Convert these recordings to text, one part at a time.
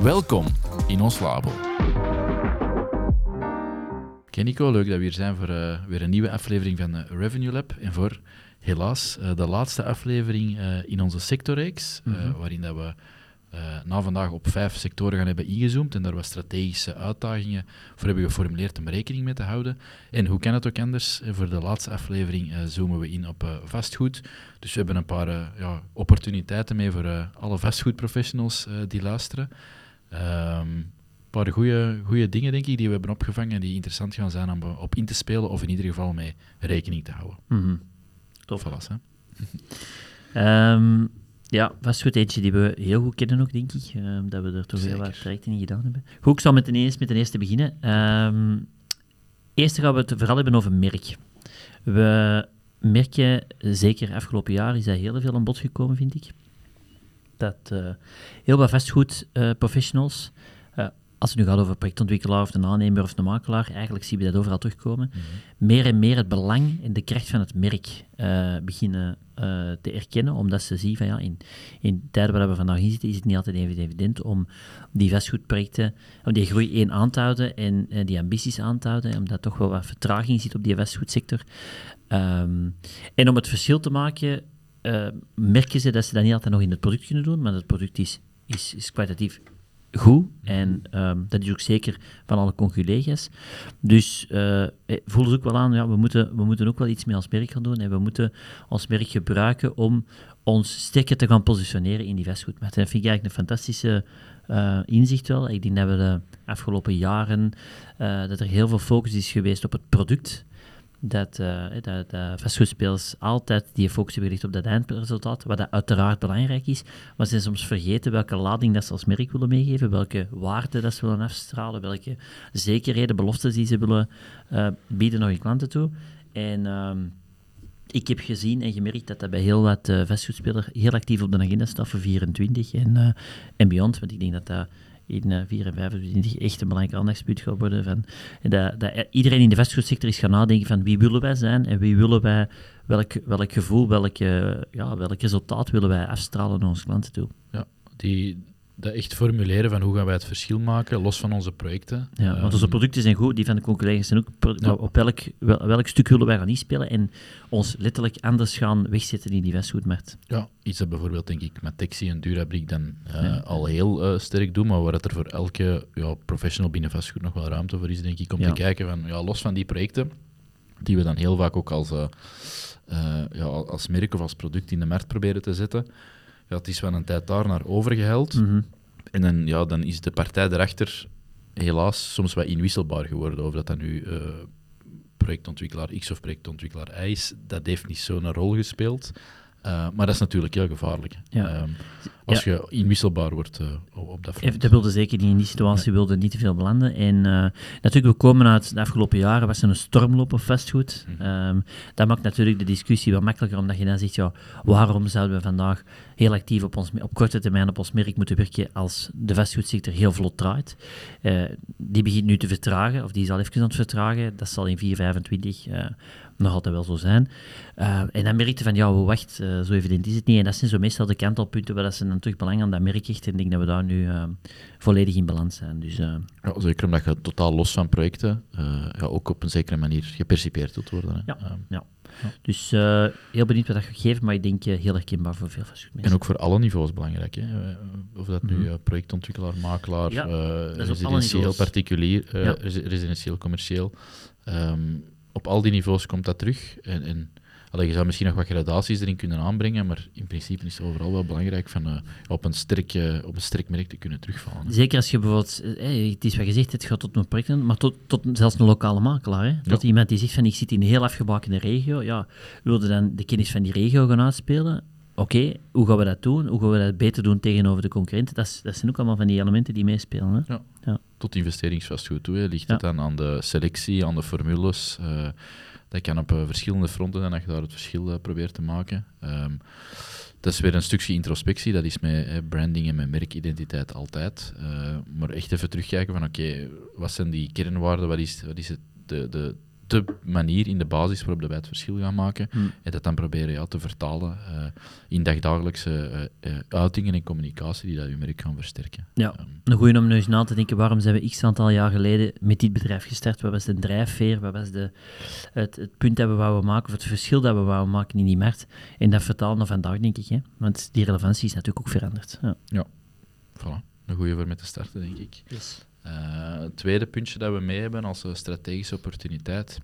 Welkom in ons labo. Oké Nico, leuk dat we hier zijn voor uh, weer een nieuwe aflevering van uh, Revenue Lab. En voor helaas uh, de laatste aflevering in onze sectorreeks, mm -hmm. waarin dat we na vandaag op vijf sectoren gaan hebben ingezoomd en daar wat strategische uitdagingen voor hebben geformuleerd om rekening mee te houden. En hoe kan het ook anders? Voor de laatste aflevering zoomen we in op vastgoed. Dus we hebben een paar ja, opportuniteiten mee voor alle vastgoedprofessionals die luisteren. Um, een paar goede dingen, denk ik, die we hebben opgevangen die interessant gaan zijn om op in te spelen of in ieder geval mee rekening te houden. Mm -hmm. Tof. Voilà, hè? um, ja, vastgoed eentje die we heel goed kennen ook, denk ik. Um, dat we er toch heel wat trajecten in gedaan hebben. Goed, ik zal met de eerste, met de eerste beginnen. Um, eerst gaan we het vooral hebben over merk. We merken, zeker afgelopen jaar, is dat heel veel aan bod gekomen, vind ik dat uh, heel wat vastgoedprofessionals, uh, als het nu gaat over projectontwikkelaar of de aannemer of de makelaar, eigenlijk zien we dat overal terugkomen, mm -hmm. meer en meer het belang en de kracht van het merk uh, beginnen te erkennen, omdat ze zien van ja, in, in tijden waar we vandaag in zitten, is het niet altijd even evident om die vastgoedprojecten, om die groei één aan te houden en die ambities aan te houden, omdat toch wel wat vertraging zit op die vastgoedsector. Um, en om het verschil te maken, uh, merken ze dat ze dat niet altijd nog in het product kunnen doen, maar het product is, is, is kwalitatief goed. En um, dat is ook zeker van alle conculega's. Dus uh, voelen ze ook wel aan, ja, we moeten, we moeten ook wel iets meer als merk gaan doen. En we moeten ons merk gebruiken om ons sterker te gaan positioneren in die vastgoedmarkt. En dat vind ik eigenlijk een fantastische inzicht wel. Ik denk dat we de afgelopen jaren, dat er heel veel focus is geweest op het product dat, uh, dat, dat vastgoedspelers altijd die focus hebben gericht op dat eindresultaat, wat dat uiteraard belangrijk is, maar ze zijn soms vergeten welke lading dat ze als merk willen meegeven, welke waarde dat ze willen afstralen, welke zekerheden, beloftes die ze willen uh, bieden naar hun klanten toe. En um, ik heb gezien en gemerkt dat dat bij heel wat uh, vastgoedspelers heel actief op de agenda staat voor 24 en, en beyond, want ik denk dat dat in uh, 4 en 25 echt een belangrijk aandachtspunt gaat worden. Van, dat, dat iedereen in de vastgoedsector is gaan nadenken van wie willen wij zijn en wie willen wij, welk, welk gevoel, welk, ja, welk resultaat willen wij afstralen naar onze klanten toe. Ja, die, dat echt formuleren van hoe gaan wij het verschil maken, los van onze projecten. Ja, want onze producten zijn goed, die van de collega's zijn ook. Ja. Op welk, wel, welk stuk willen wij gaan inspelen en ons letterlijk anders gaan wegzetten in die vastgoedmarkt. Ja, iets dat bijvoorbeeld, denk ik, met Texi en Durabrik dan uh, ja. al heel uh, sterk doen, maar waar het er voor elke ja, professional binnen vastgoed nog wel ruimte voor is, denk ik, om ja. te kijken van, ja, los van die projecten, die we dan heel vaak ook als, uh, ja, als merk of als product in de markt proberen te zetten, ja, het is wel een tijd daar naar overgeheld. Mm -hmm. En dan, ja, dan is de partij erachter helaas soms wat inwisselbaar geworden. Of dat dan nu uh, projectontwikkelaar X of projectontwikkelaar Y is, dat heeft niet zo'n rol gespeeld. Uh, maar dat is natuurlijk heel gevaarlijk. Ja. Um, als ja. je inwisselbaar wordt uh, op dat front. Dat wilde zeker niet in die situatie, ja. wilde niet te veel belanden. En uh, natuurlijk, we komen uit de afgelopen jaren, was er een stormloop op vastgoed. Mm. Um, dat maakt natuurlijk de discussie wat makkelijker, omdat je dan zegt, ja, waarom zouden we vandaag heel actief op, ons, op korte termijn op ons merk moeten werken als de vastgoedsector heel vlot draait. die begint nu te vertragen, of die is al even aan het vertragen. Dat zal in 425 nog altijd wel zo zijn. Uh, en dan merkte van, ja, wacht, uh, zo evident is het niet. En dat zijn zo meestal de kantelpunten waar dat ze dan terug belang aan dat merk hechten. En ik denk dat we daar nu uh, volledig in balans zijn. Dus, ja, zeker omdat je totaal los van projecten ja, ook op een zekere manier gepercipieerd wilt worden. Ja, ja. Dus heel benieuwd wat dat geeft, maar ik denk heel herkenbaar voor veel vastgoedmensen. En ook voor alle niveaus belangrijk. Hè? Of dat nu -hmm. projectontwikkelaar, makelaar, ja, residentieel, particulier, ja. residentieel, commercieel. Um, op al die niveaus komt dat terug. En, en allee, je zou misschien nog wat gradaties erin kunnen aanbrengen, maar in principe is het overal wel belangrijk van, uh, op, een sterk, uh, op een sterk merk te kunnen terugvallen. Hè. Zeker als je bijvoorbeeld, hey, het is wat gezegd, het gaat tot een project, maar tot, tot zelfs een lokale makelaar. Hè? Tot ja. iemand die zegt van ik zit in een heel afgebakende regio, ja, wilde dan de kennis van die regio gaan uitspelen, oké, hoe gaan we dat doen? Hoe gaan we dat beter doen tegenover de concurrenten? Dat, is, dat zijn ook allemaal van die elementen die meespelen. Hè? Ja. Ja. Tot investeringsvastgoed toe. Hè. Ligt het dan aan de selectie, aan de formules? Uh, dat kan op uh, verschillende fronten zijn dat je daar het verschil uh, probeert te maken. Um, dat is weer een stukje introspectie, dat is met hè, branding en met merkidentiteit altijd. maar echt even terugkijken van oké, okay, wat zijn die kernwaarden, wat is, wat is het, de, de de manier in de basis waarop wij het verschil gaan maken. Hmm. En dat dan proberen ja, te vertalen uh, in dagdagelijkse uh, uitingen en communicatie die dat je merk gaan versterken. Ja, um, een goede om nu eens na te denken, waarom zijn we x aantal jaar geleden met dit bedrijf gestart? Wat was de drijfveer? Wat was de, het, het punt dat we wouden maken, of het verschil dat we wouden maken in die markt? En dat vertalen naar vandaag, denk ik. Hè? Want die relevantie is natuurlijk ook veranderd. Ja, ja. voilà. Een goede voor met te starten, denk ik. Yes. Uh, het tweede puntje dat we mee hebben als strategische opportuniteit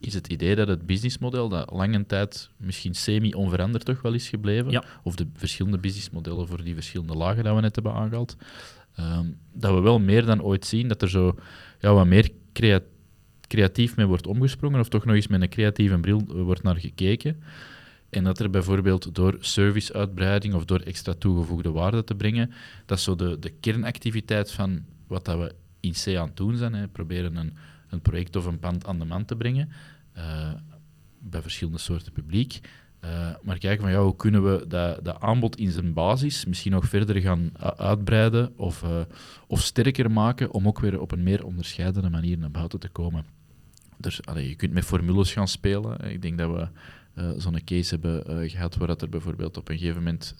is het idee dat het businessmodel, dat lange tijd misschien semi-onveranderd toch wel is gebleven, of de verschillende businessmodellen voor die verschillende lagen dat we net hebben aangehaald, ehm, dat we wel meer dan ooit zien dat er zo ja, wat meer creatief mee wordt omgesprongen, of toch nog eens met een creatieve bril wordt naar gekeken. En dat er bijvoorbeeld door serviceuitbreiding of door extra toegevoegde waarde te brengen, dat zo de, de kernactiviteit van wat dat we in C aan het doen zijn. Hè. Proberen een, een project of een pand aan de man te brengen. Uh, bij verschillende soorten publiek. Uh, maar kijken van ja, hoe kunnen we dat, dat aanbod in zijn basis misschien nog verder gaan uitbreiden of, uh, of sterker maken om ook weer op een meer onderscheidende manier naar buiten te komen. Dus allee, je kunt met formules gaan spelen. Ik denk dat we zo'n case hebben gehad waar dat er bijvoorbeeld op een gegeven moment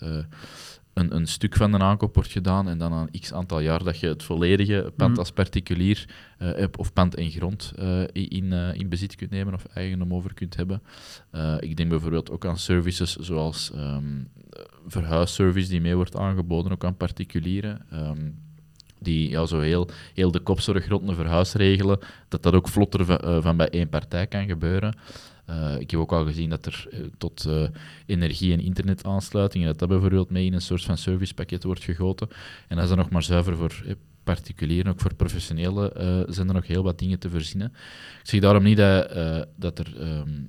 een, een stuk van de aankoop wordt gedaan en dan een x aantal jaar dat je het volledige pand mm. als particulier uh, of pand en grond uh, in, uh, in bezit kunt nemen of eigendom over kunt hebben. ik denk bijvoorbeeld ook aan services zoals um, verhuisservice die mee wordt aangeboden, ook aan particulieren. Um, die ja, zo heel, heel de kopzorg rond een verhuis regelen, dat dat ook vlotter van, van bij één partij kan gebeuren. Uh, ik heb ook al gezien dat er uh, tot uh, energie- en internetaansluitingen, dat dat bijvoorbeeld mee in een soort van servicepakket wordt gegoten. En dat is dan nog maar zuiver voor particulieren, ook voor professionelen zijn er nog heel wat dingen te verzinnen. Ik zeg daarom niet dat, dat er um,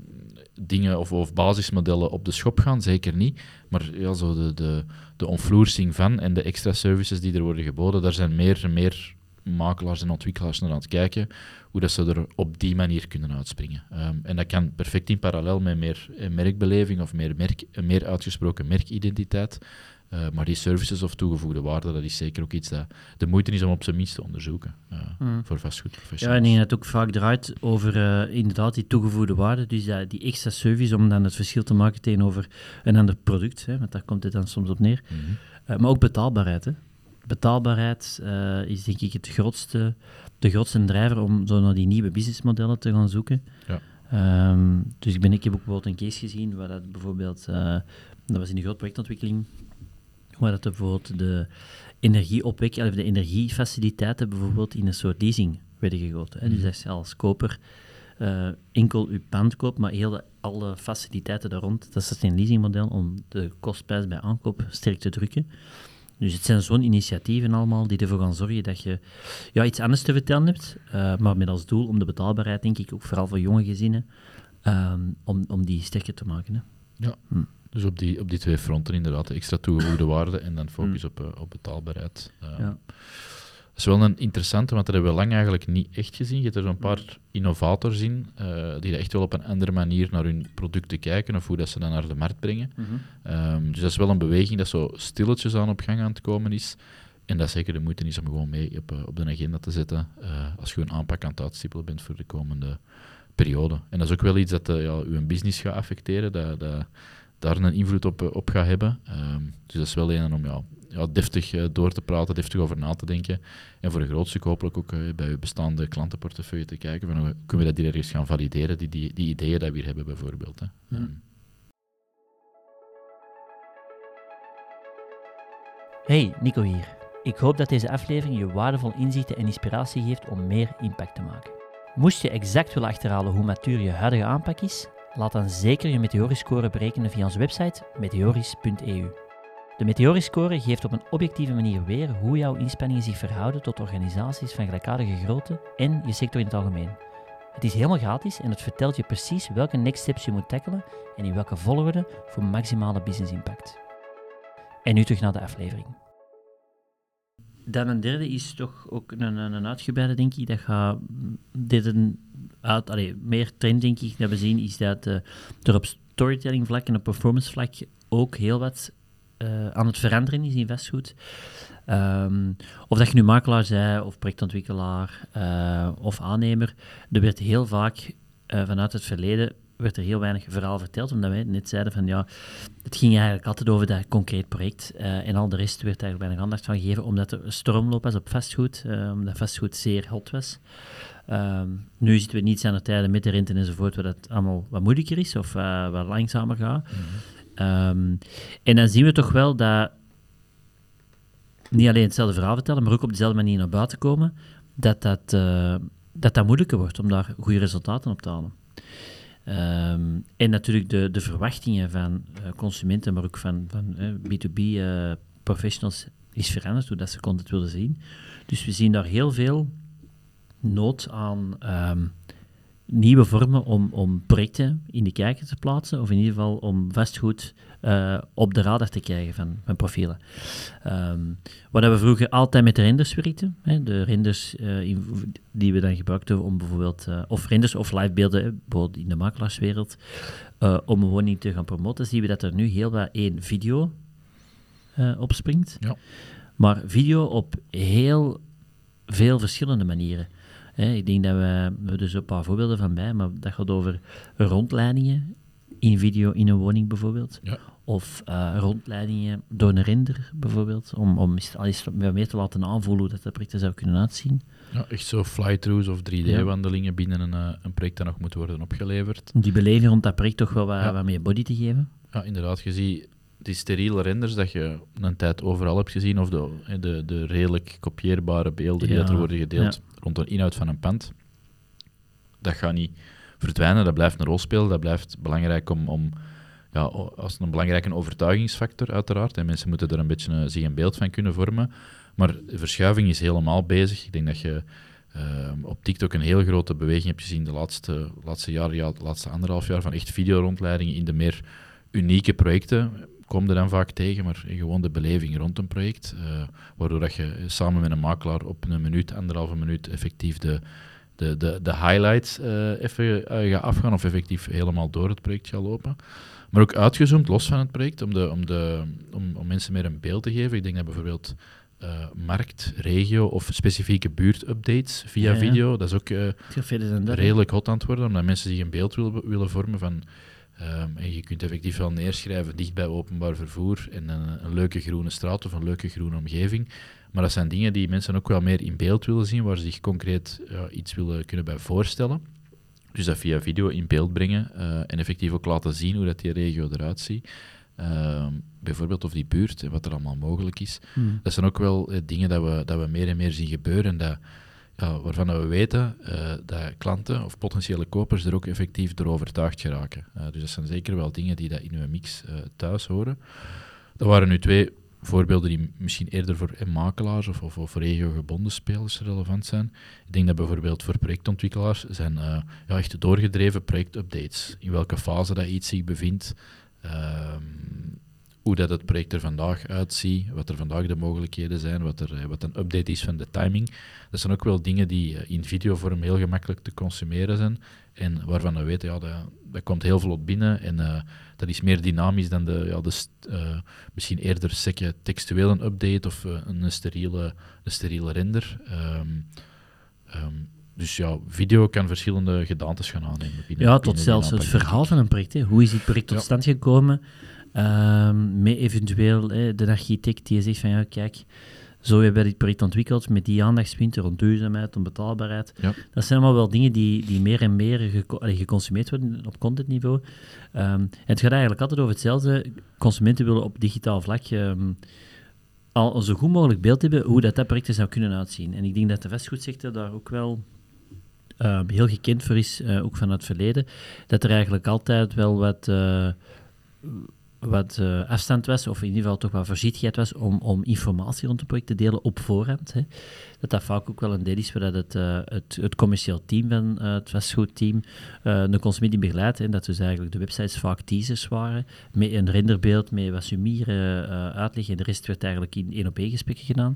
dingen of, of, basismodellen op de schop gaan, zeker niet. Maar ja, zo de, de, de onvloersing van en de extra services die er worden geboden, daar zijn meer en meer makelaars en ontwikkelaars naar aan het kijken hoe dat ze er op die manier kunnen uitspringen. Um, en dat kan perfect in parallel met meer eh, merkbeleving of meer, merk, meer uitgesproken merkidentiteit. Uh, maar die services of toegevoegde waarde, dat is zeker ook iets dat de moeite is om op zijn minst te onderzoeken uh, mm. voor vastgoedprofessionals. Ja, en je het ook vaak draait over uh, inderdaad die toegevoegde waarde, dus dat, die extra service om dan het verschil te maken tegenover een ander product, hè, want daar komt het dan soms op neer. Mm -hmm. maar ook betaalbaarheid. Hè betaalbaarheid uh, is denk ik het grootste, de grootste drijver om zo naar die nieuwe businessmodellen te gaan zoeken. Ja. Um, dus ik, ben, ik heb ook bijvoorbeeld een case gezien waar dat bijvoorbeeld, uh, dat was in de grote projectontwikkeling, waar dat bijvoorbeeld de energieopwek, of de energiefaciliteiten bijvoorbeeld in een soort leasing werden gegoten. Hè. Dus mhm. dat je als koper uh, enkel uw pand koopt, maar heel alle faciliteiten daar rond, dat is een leasingmodel om de kostprijs bij aankoop sterk te drukken. Dus het zijn zo'n initiatieven allemaal die ervoor gaan zorgen dat je ja, iets anders te vertellen hebt, uh, maar met als doel om de betaalbaarheid, denk ik, ook vooral voor jonge gezinnen, uh, om, om die sterker te maken. Hè. Ja, hm. dus op die, op die twee fronten inderdaad, extra toegevoegde waarde en dan focus hm. op, uh, op betaalbaarheid. ja is wel een interessante, want dat hebben we lang eigenlijk niet echt gezien. Je hebt er een paar innovators in, uh, die echt wel op een andere manier naar hun producten kijken of hoe dat ze dat naar de markt brengen. Mhm. Ehm, dus dat is wel een beweging dat zo stilletjes aan op gang aan het komen is. En dat zeker de moeite is om gewoon mee op, uh, op de agenda te zetten uh, als je een aanpak aan het uitstippelen bent voor de komende periode. En dat is ook wel iets dat ja, uw business gaat affecteren, dat, dat daar een invloed op, op gaat hebben. Um, dus dat is wel een om ja, ja, deftig uh, door te praten, deftig over na te denken. En voor een groot stuk hopelijk ook uh, bij uw bestaande klantenportefeuille te kijken van hoe kunnen we dat hier ergens gaan valideren, die, die, die ideeën die we hier hebben bijvoorbeeld. Hè. Hmm. Hey, Nico hier. Ik hoop dat deze aflevering je waardevol inzichten en inspiratie geeft om meer impact te maken. Moest je exact willen achterhalen hoe matuur je huidige aanpak is, laat dan zeker je Meteoriscore berekenen via onze website meteoris.eu. De Meteoriscore geeft op een objectieve manier weer hoe jouw inspanningen zich verhouden tot organisaties van gelijkaardige grootte en je sector in het algemeen. Het is helemaal gratis en het vertelt je precies welke next steps je moet tackelen en in welke volgorde voor maximale business impact. En nu terug naar de aflevering. Dan een derde is toch ook een, een, uitgebreide, denk ik. Dat gaat dit een allee, meer trend, denk ik, dat we zien, is dat er op storytelling vlak en op performance vlak ook heel wat uh, aan het veranderen is in vastgoed. Um, of dat je nu makelaar zij, of projectontwikkelaar, uh, of aannemer, er werd heel vaak vanuit het verleden werd er heel weinig verhaal verteld, omdat wij net zeiden van ja, het ging eigenlijk altijd over dat concreet project en al de rest werd eigenlijk weinig aandacht van gegeven, omdat er een stormloop was op vastgoed, omdat vastgoed zeer hot was. Um, nu zitten we niet aan de tijden met de rente enzovoort, waar dat allemaal wat moeilijker is of wat langzamer gaat. -hmm. Um, en dan zien we toch wel dat niet alleen hetzelfde verhaal vertellen, maar ook op dezelfde manier naar buiten komen, dat dat, dat, dat moeilijker wordt om daar goede resultaten op te halen. Um, en natuurlijk de, de verwachtingen van uh, consumenten, maar ook van, van uh, B2B uh, professionals is veranderd, hoe dat ze content willen zien. Dus we zien daar heel veel nood aan um, nieuwe vormen om, om projecten in de kijker te plaatsen, of in ieder geval om vastgoed uh, op de radar te krijgen van, van profielen. Um, wat we vroeger altijd met de renders werkten, hè, de renders uh, in, die we dan gebruikten om bijvoorbeeld, uh, of renders of livebeelden, bijvoorbeeld in de makelaarswereld, om een woning te gaan promoten, zien we dat er nu heel wat één video opspringt. Ja. Maar video op heel veel verschillende manieren. Hè, ik denk dat we, we dus een paar voorbeelden van bij, maar dat gaat over rondleidingen in video in een woning bijvoorbeeld. Ja. Of uh, rondleidingen door een render bijvoorbeeld, om, om eens meer te laten aanvoelen hoe dat de project zou kunnen uitzien. Ja, echt zo fly-throughs of 3D-wandelingen ja. binnen een, uh, een project dat nog moet worden opgeleverd. Om die beleving rond dat project toch wel wat, ja. wat meer body te geven. Ja, inderdaad. Je ziet die steriele renders dat je een tijd overal hebt gezien, of de, de, de redelijk kopieerbare beelden die er worden gedeeld rond de inhoud van een pand. Dat gaat niet verdwijnen, dat blijft een rol spelen, dat blijft belangrijk om, om ja, als een belangrijke overtuigingsfactor uiteraard. En mensen moeten er een beetje uh, zich een beeld van kunnen vormen. Maar de verschuiving is helemaal bezig. Ik denk dat je uh, op TikTok een heel grote beweging hebt gezien de laatste, laatste jaar, ja, de laatste anderhalf jaar, van echt videorondleidingen in de meer unieke projecten. Kom er dan vaak tegen, maar gewoon de beleving rond een project. Uh, waardoor dat je samen met een makelaar op een minuut, anderhalve minuut effectief de, de, de, de highlights uh, even uh, gaat afgaan of effectief helemaal door het project gaat lopen. Maar ook uitgezoomd, los van het project, om, de, om, de, om, om mensen meer een beeld te geven. Ik denk dat bijvoorbeeld uh, markt, regio of specifieke buurtupdates via ja, ja. video, dat is ook redelijk hot aan het worden, omdat mensen zich een beeld willen, willen vormen van... Um, en je kunt effectief wel neerschrijven dicht bij openbaar vervoer en een, een leuke groene straat of een leuke groene omgeving. Maar dat zijn dingen die mensen ook wel meer in beeld willen zien, waar ze zich concreet ja, iets willen kunnen bij voorstellen. Dus dat via video in beeld brengen uh, en effectief ook laten zien hoe dat die regio eruit ziet. Uh, bijvoorbeeld of die buurt en wat er allemaal mogelijk is. Hmm. Dat zijn ook wel uh, dingen dat we, dat we meer en meer zien gebeuren. Dat, ja, waarvan we weten uh, dat klanten of potentiële kopers er ook effectief door overtuigd geraken. dus dat zijn zeker wel dingen die dat in uw mix thuis horen. Dat waren nu twee voorbeelden die misschien eerder voor makelaars of, of, of regiogebonden spelers relevant zijn. Ik denk dat bijvoorbeeld voor projectontwikkelaars zijn uh, ja, echt doorgedreven projectupdates. In welke fase dat iets zich bevindt, uh, hoe dat het project er vandaag uitziet, wat er vandaag de mogelijkheden zijn, wat, er, wat een update is van de timing. Dat zijn ook wel dingen die uh, in videovorm heel gemakkelijk te consumeren zijn en waarvan we weten, ja, dat, dat komt heel vlot binnen en uh, dat is meer dynamisch dan de, ja, de uh, misschien eerder sekke textueel een update of uh, een, steriele, een steriele render. Um, um, dus ja, video kan verschillende gedaantes gaan aannemen. Binnen, ja, tot zelfs het verhaal van een project. Hè. Hoe is dit project tot stand gekomen? Um, met eventueel hè, de architect die zegt van ja, kijk, zo hebben we dit project ontwikkeld met die aandachtspunten rond duurzaamheid, onbetaalbaarheid. Ja. Dat zijn allemaal wel dingen die, die meer en meer geco geconsumeerd worden op contentniveau. Um, het gaat eigenlijk altijd over hetzelfde. Consumenten willen op digitaal vlak um, al een zo goed mogelijk beeld hebben hoe dat, dat project zou kunnen uitzien. En ik denk dat de vastgoedsector daar ook wel uh, heel gekend voor is, uh, ook van het verleden, dat er eigenlijk altijd wel wat... Uh, wat uh, afstand was, of in ieder geval toch wat voorzichtigheid was om, om informatie rond het project te delen op voorhand. Hè. Dat dat vaak ook wel een deel is waar het, uh, het, commercieel team van uh, het vastgoedteam de consument begeleidt. En dat dus eigenlijk de websites vaak teasers waren, met een renderbeeld, met wat summieren, uitleg en de rest werd eigenlijk in één op één gesprekken gedaan.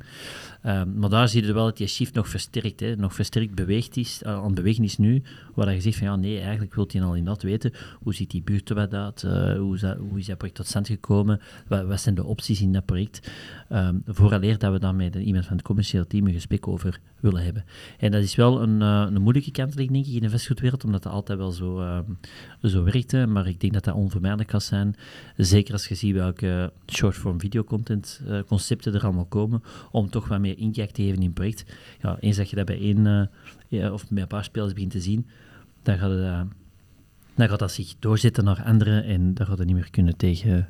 Um, maar daar zie je wel dat die shift nog versterkt, hè, nog versterkt beweegt is, aan het bewegen is nu, waar je zegt van ja, nee, eigenlijk wil je al in dat weten, hoe ziet die buurt er uit, hoe, dat, hoe is dat project tot stand gekomen? Wat, wat zijn de opties in dat project? Um, vooraleer dat we dan met iemand van het commerciële team een gesprek over willen hebben. En dat is wel een, uh, een moeilijke kant, denk ik, in de vastgoedwereld, omdat dat altijd wel zo, uh, zo werkte. Maar ik denk dat dat onvermijdelijk kan zijn. Zeker als je ziet welke short-form videocontent uh, concepten er allemaal komen, om toch wat meer inkijk te geven in het project. Ja, eens dat je dat bij één ja, of bij een paar spelers begint te zien, dan gaat het dan gaat dat zich doorzetten naar anderen en daar gaat het niet meer kunnen tegen,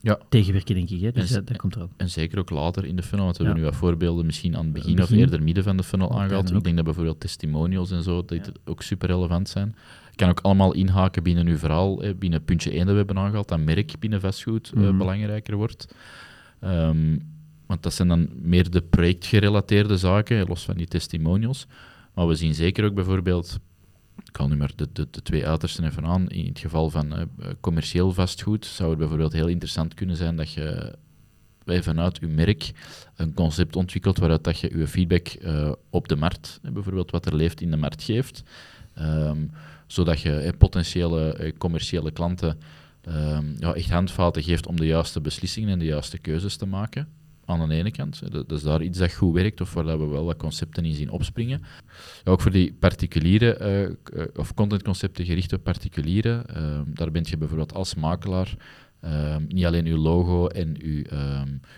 ja. tegenwerken, denk ik. Hè? Dus en, dat, komt erop. En zeker ook later in de funnel, want we hebben nu wat voorbeelden misschien aan het begin, of eerder midden van de funnel aangehaald. Ik denk dat bijvoorbeeld testimonials en zo dat ook super relevant zijn. kan ook allemaal inhaken binnen uw verhaal, hè, binnen puntje 1 dat we hebben aangehaald, dat merk binnen vastgoed mm belangrijker wordt. Um, want dat zijn dan meer de projectgerelateerde zaken, los van die testimonials. Maar we zien zeker ook bijvoorbeeld ik kan nu maar de, de, twee uitersten even aan. In het geval van uh, commercieel vastgoed zou het bijvoorbeeld heel interessant kunnen zijn dat je wij vanuit uw merk een concept ontwikkelt waaruit dat je uw feedback uh, op de markt, bijvoorbeeld wat er leeft in de markt, geeft. Um, zodat je potentiële commerciële klanten um, ja, echt handvaten geeft om de juiste beslissingen en de juiste keuzes te maken aan de ene kant. Dat, is daar iets dat goed werkt of waar dat we wel wat concepten in zien opspringen. ook voor die particuliere uh, of contentconcepten gericht op particulieren, uh, daar ben je bijvoorbeeld als makelaar uh, niet alleen uw logo en uw,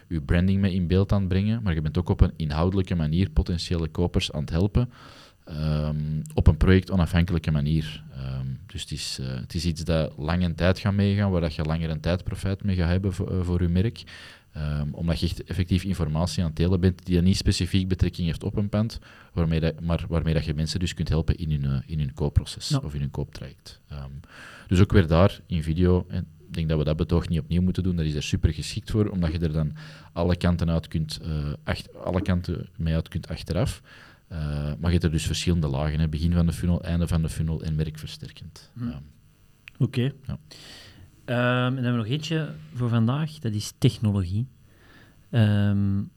uw branding mee in beeld aan het brengen, maar je bent ook op een inhoudelijke manier potentiële kopers aan het helpen. Op een project onafhankelijke manier. Dus het is, uh, het is iets dat lang een tijd gaat meegaan, waar dat je langer een tijd profijt mee gaat hebben voor, voor je merk. Um, omdat je echt effectief informatie aan het delen bent die niet specifiek betrekking heeft op een pand, waarmee dat, maar waarmee dat je mensen dus kunt helpen in hun, uh, in hun koopproces of in hun kooptraject. Um, dus ook weer daar in video, en ik denk dat we dat betoog niet opnieuw moeten doen, dat is er super geschikt voor, omdat je er dan alle kanten, uit kunt, uh, acht, alle kanten mee uit kunt achteraf. Uh, maar je hebt er dus verschillende lagen, hè. begin van de funnel, einde van de funnel en merkversterkend. Hm. Oké. Okay. Ja. En dan hebben we nog eentje voor vandaag, dat is technologie. Um,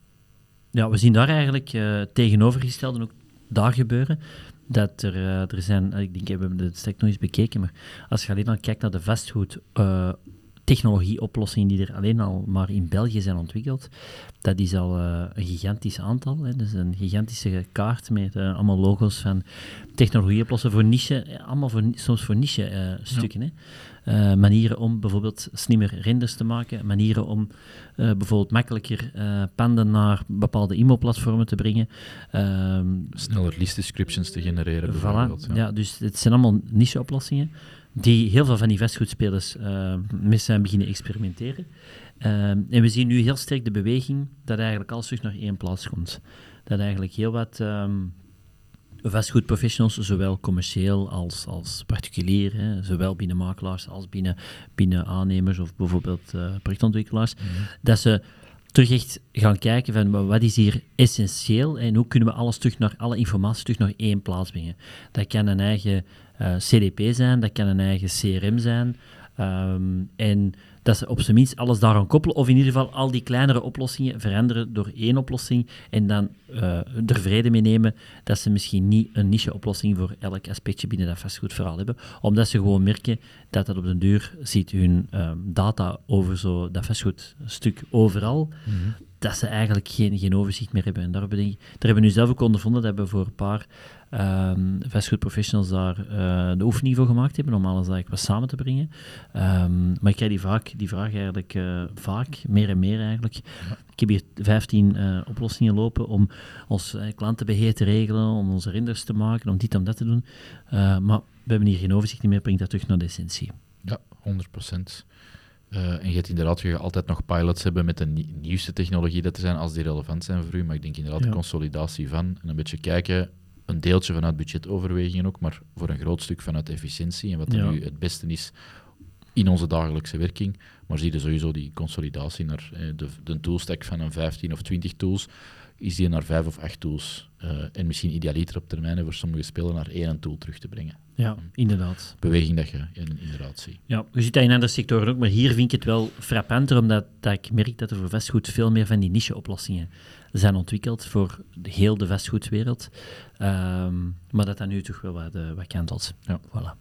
ja, we zien daar eigenlijk uh, tegenovergestelde ook daar gebeuren. Dat er, uh, er zijn, ik denk, we hebben het stek nog eens bekeken, maar als je alleen al kijkt naar de vastgoed uh, technologieoplossingen die er alleen al maar in België zijn ontwikkeld, dat is al uh, een gigantisch aantal. Hè. Is een gigantische kaart met uh, allemaal logo's van technologieoplossingen voor niche, allemaal voor, soms voor niche-stukken. Ja. Uh, manieren om bijvoorbeeld slimmer renders te maken, manieren om uh, bijvoorbeeld makkelijker uh, panden naar bepaalde e-mailplatformen te brengen. Um, Sneller list descriptions te genereren. Voilà, ja. ja. dus het zijn allemaal niche-oplossingen die heel veel van die vastgoedspelers mee zijn beginnen experimenteren. en we zien nu heel sterk de beweging dat eigenlijk alles terug naar één plaats komt. Dat eigenlijk heel wat um, vastgoedprofessionals, zowel commercieel als, als particulier, hè, zowel binnen makelaars als binnen, binnen aannemers of bijvoorbeeld uh, projectontwikkelaars, mhm. dat ze terug echt gaan kijken van wat is hier essentieel en hoe kunnen we alles terug naar, alle informatie terug naar één plaats brengen. Dat kan een eigen eh, CDP zijn, dat kan een eigen CRM zijn. Um, en dat ze op zijn minst alles daaraan koppelen, of in ieder geval al die kleinere oplossingen veranderen door één oplossing en dan uh, er vrede mee nemen dat ze misschien niet een niche-oplossing voor elk aspectje binnen dat vastgoedverhaal hebben, omdat ze gewoon merken dat dat op den duur ziet hun uh, data over zo dat vastgoedstuk overal, -hmm. Dat ze eigenlijk geen, geen overzicht meer hebben. En daar we, daar hebben we nu zelf ook ondervonden, dat we voor een paar um, fastfood daar uh, de oefening voor gemaakt hebben om alles eigenlijk wat samen te brengen. Um, maar ik krijg die, vaak, die vraag eigenlijk uh, vaak, meer en meer eigenlijk. Ik heb hier 15 uh, eh, oplossingen lopen om ons klantenbeheer te regelen, om onze renders te maken, om dit en dat te doen. maar we hebben hier geen overzicht meer, brengt dat terug naar de essentie. Ja, 100 procent. Uh, en je hebt inderdaad je altijd nog pilots hebben met de nieuwste technologie dat er zijn, als die relevant zijn voor u. Maar ik denk inderdaad de consolidatie van en een beetje kijken een deeltje vanuit budgetoverwegingen ook, maar voor een groot stuk vanuit efficiëntie. En wat er nu het beste is in onze dagelijkse werking. Maar zie je sowieso die consolidatie naar eh, de, de toolstack van een 15 of 20 tools, is die naar 5 of 8 tools. Uh, en misschien idealiter op termijn voor sommige spelen naar één tool terug te brengen. Ja, inderdaad. Beweging dat je inderdaad ziet. Ja, je ziet dat in andere sectoren ook, maar hier vind ik het wel frappanter, omdat dat ik merk dat er voor vastgoed veel meer van die niche-oplossingen zijn ontwikkeld voor heel de vastgoedwereld. Um, maar dat dat nu toch wel wat, uh, wat. Ja. Voilà.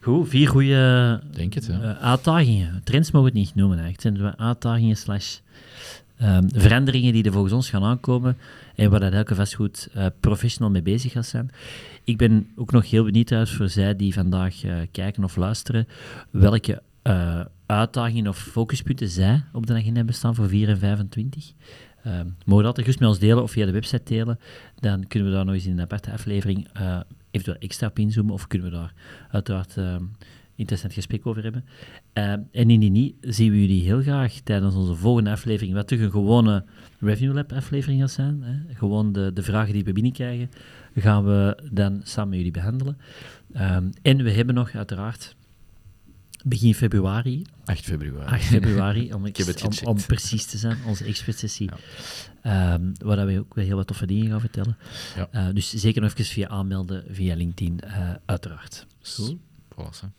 Goed, vier goede ja. uh, uitdagingen. Trends mogen we het niet noemen eigenlijk. Het zijn uitdagingen slash um, veranderingen die er volgens ons gaan aankomen en waar dat elke vastgoed uh, professional mee bezig gaat zijn. Ik ben ook nog heel benieuwd uit voor zij die vandaag uh, kijken of luisteren, welke uitdagingen of focuspunten zij op de agenda hebben staan voor 4 en 25. Um, mogen dat gerust met ons delen of via de website delen. Dan kunnen we daar nog eens in een aparte aflevering uh, eventueel extra op inzoomen. Of kunnen we daar uiteraard uh, interessant gesprek over hebben. Uh, en indien niet, zien we jullie heel graag tijdens onze volgende aflevering. Wat toch een gewone Revenue Lab aflevering gaat zijn. Hè? Gewoon de, de vragen die we binnenkrijgen, gaan we dan samen met jullie behandelen. Um, en we hebben nog uiteraard begin februari. 8 februari. 8 februari, om, om, om, precies te zijn, onze expertsessie. Ja. Um, waar we ook wel heel wat toffe dingen gaan vertellen. Ja. Uh, dus zeker nog even via aanmelden via LinkedIn, uh, uiteraard. Cool.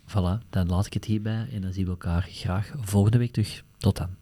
Voilà. Dan laat ik het hierbij en dan zien we elkaar graag volgende week terug. Tot dan.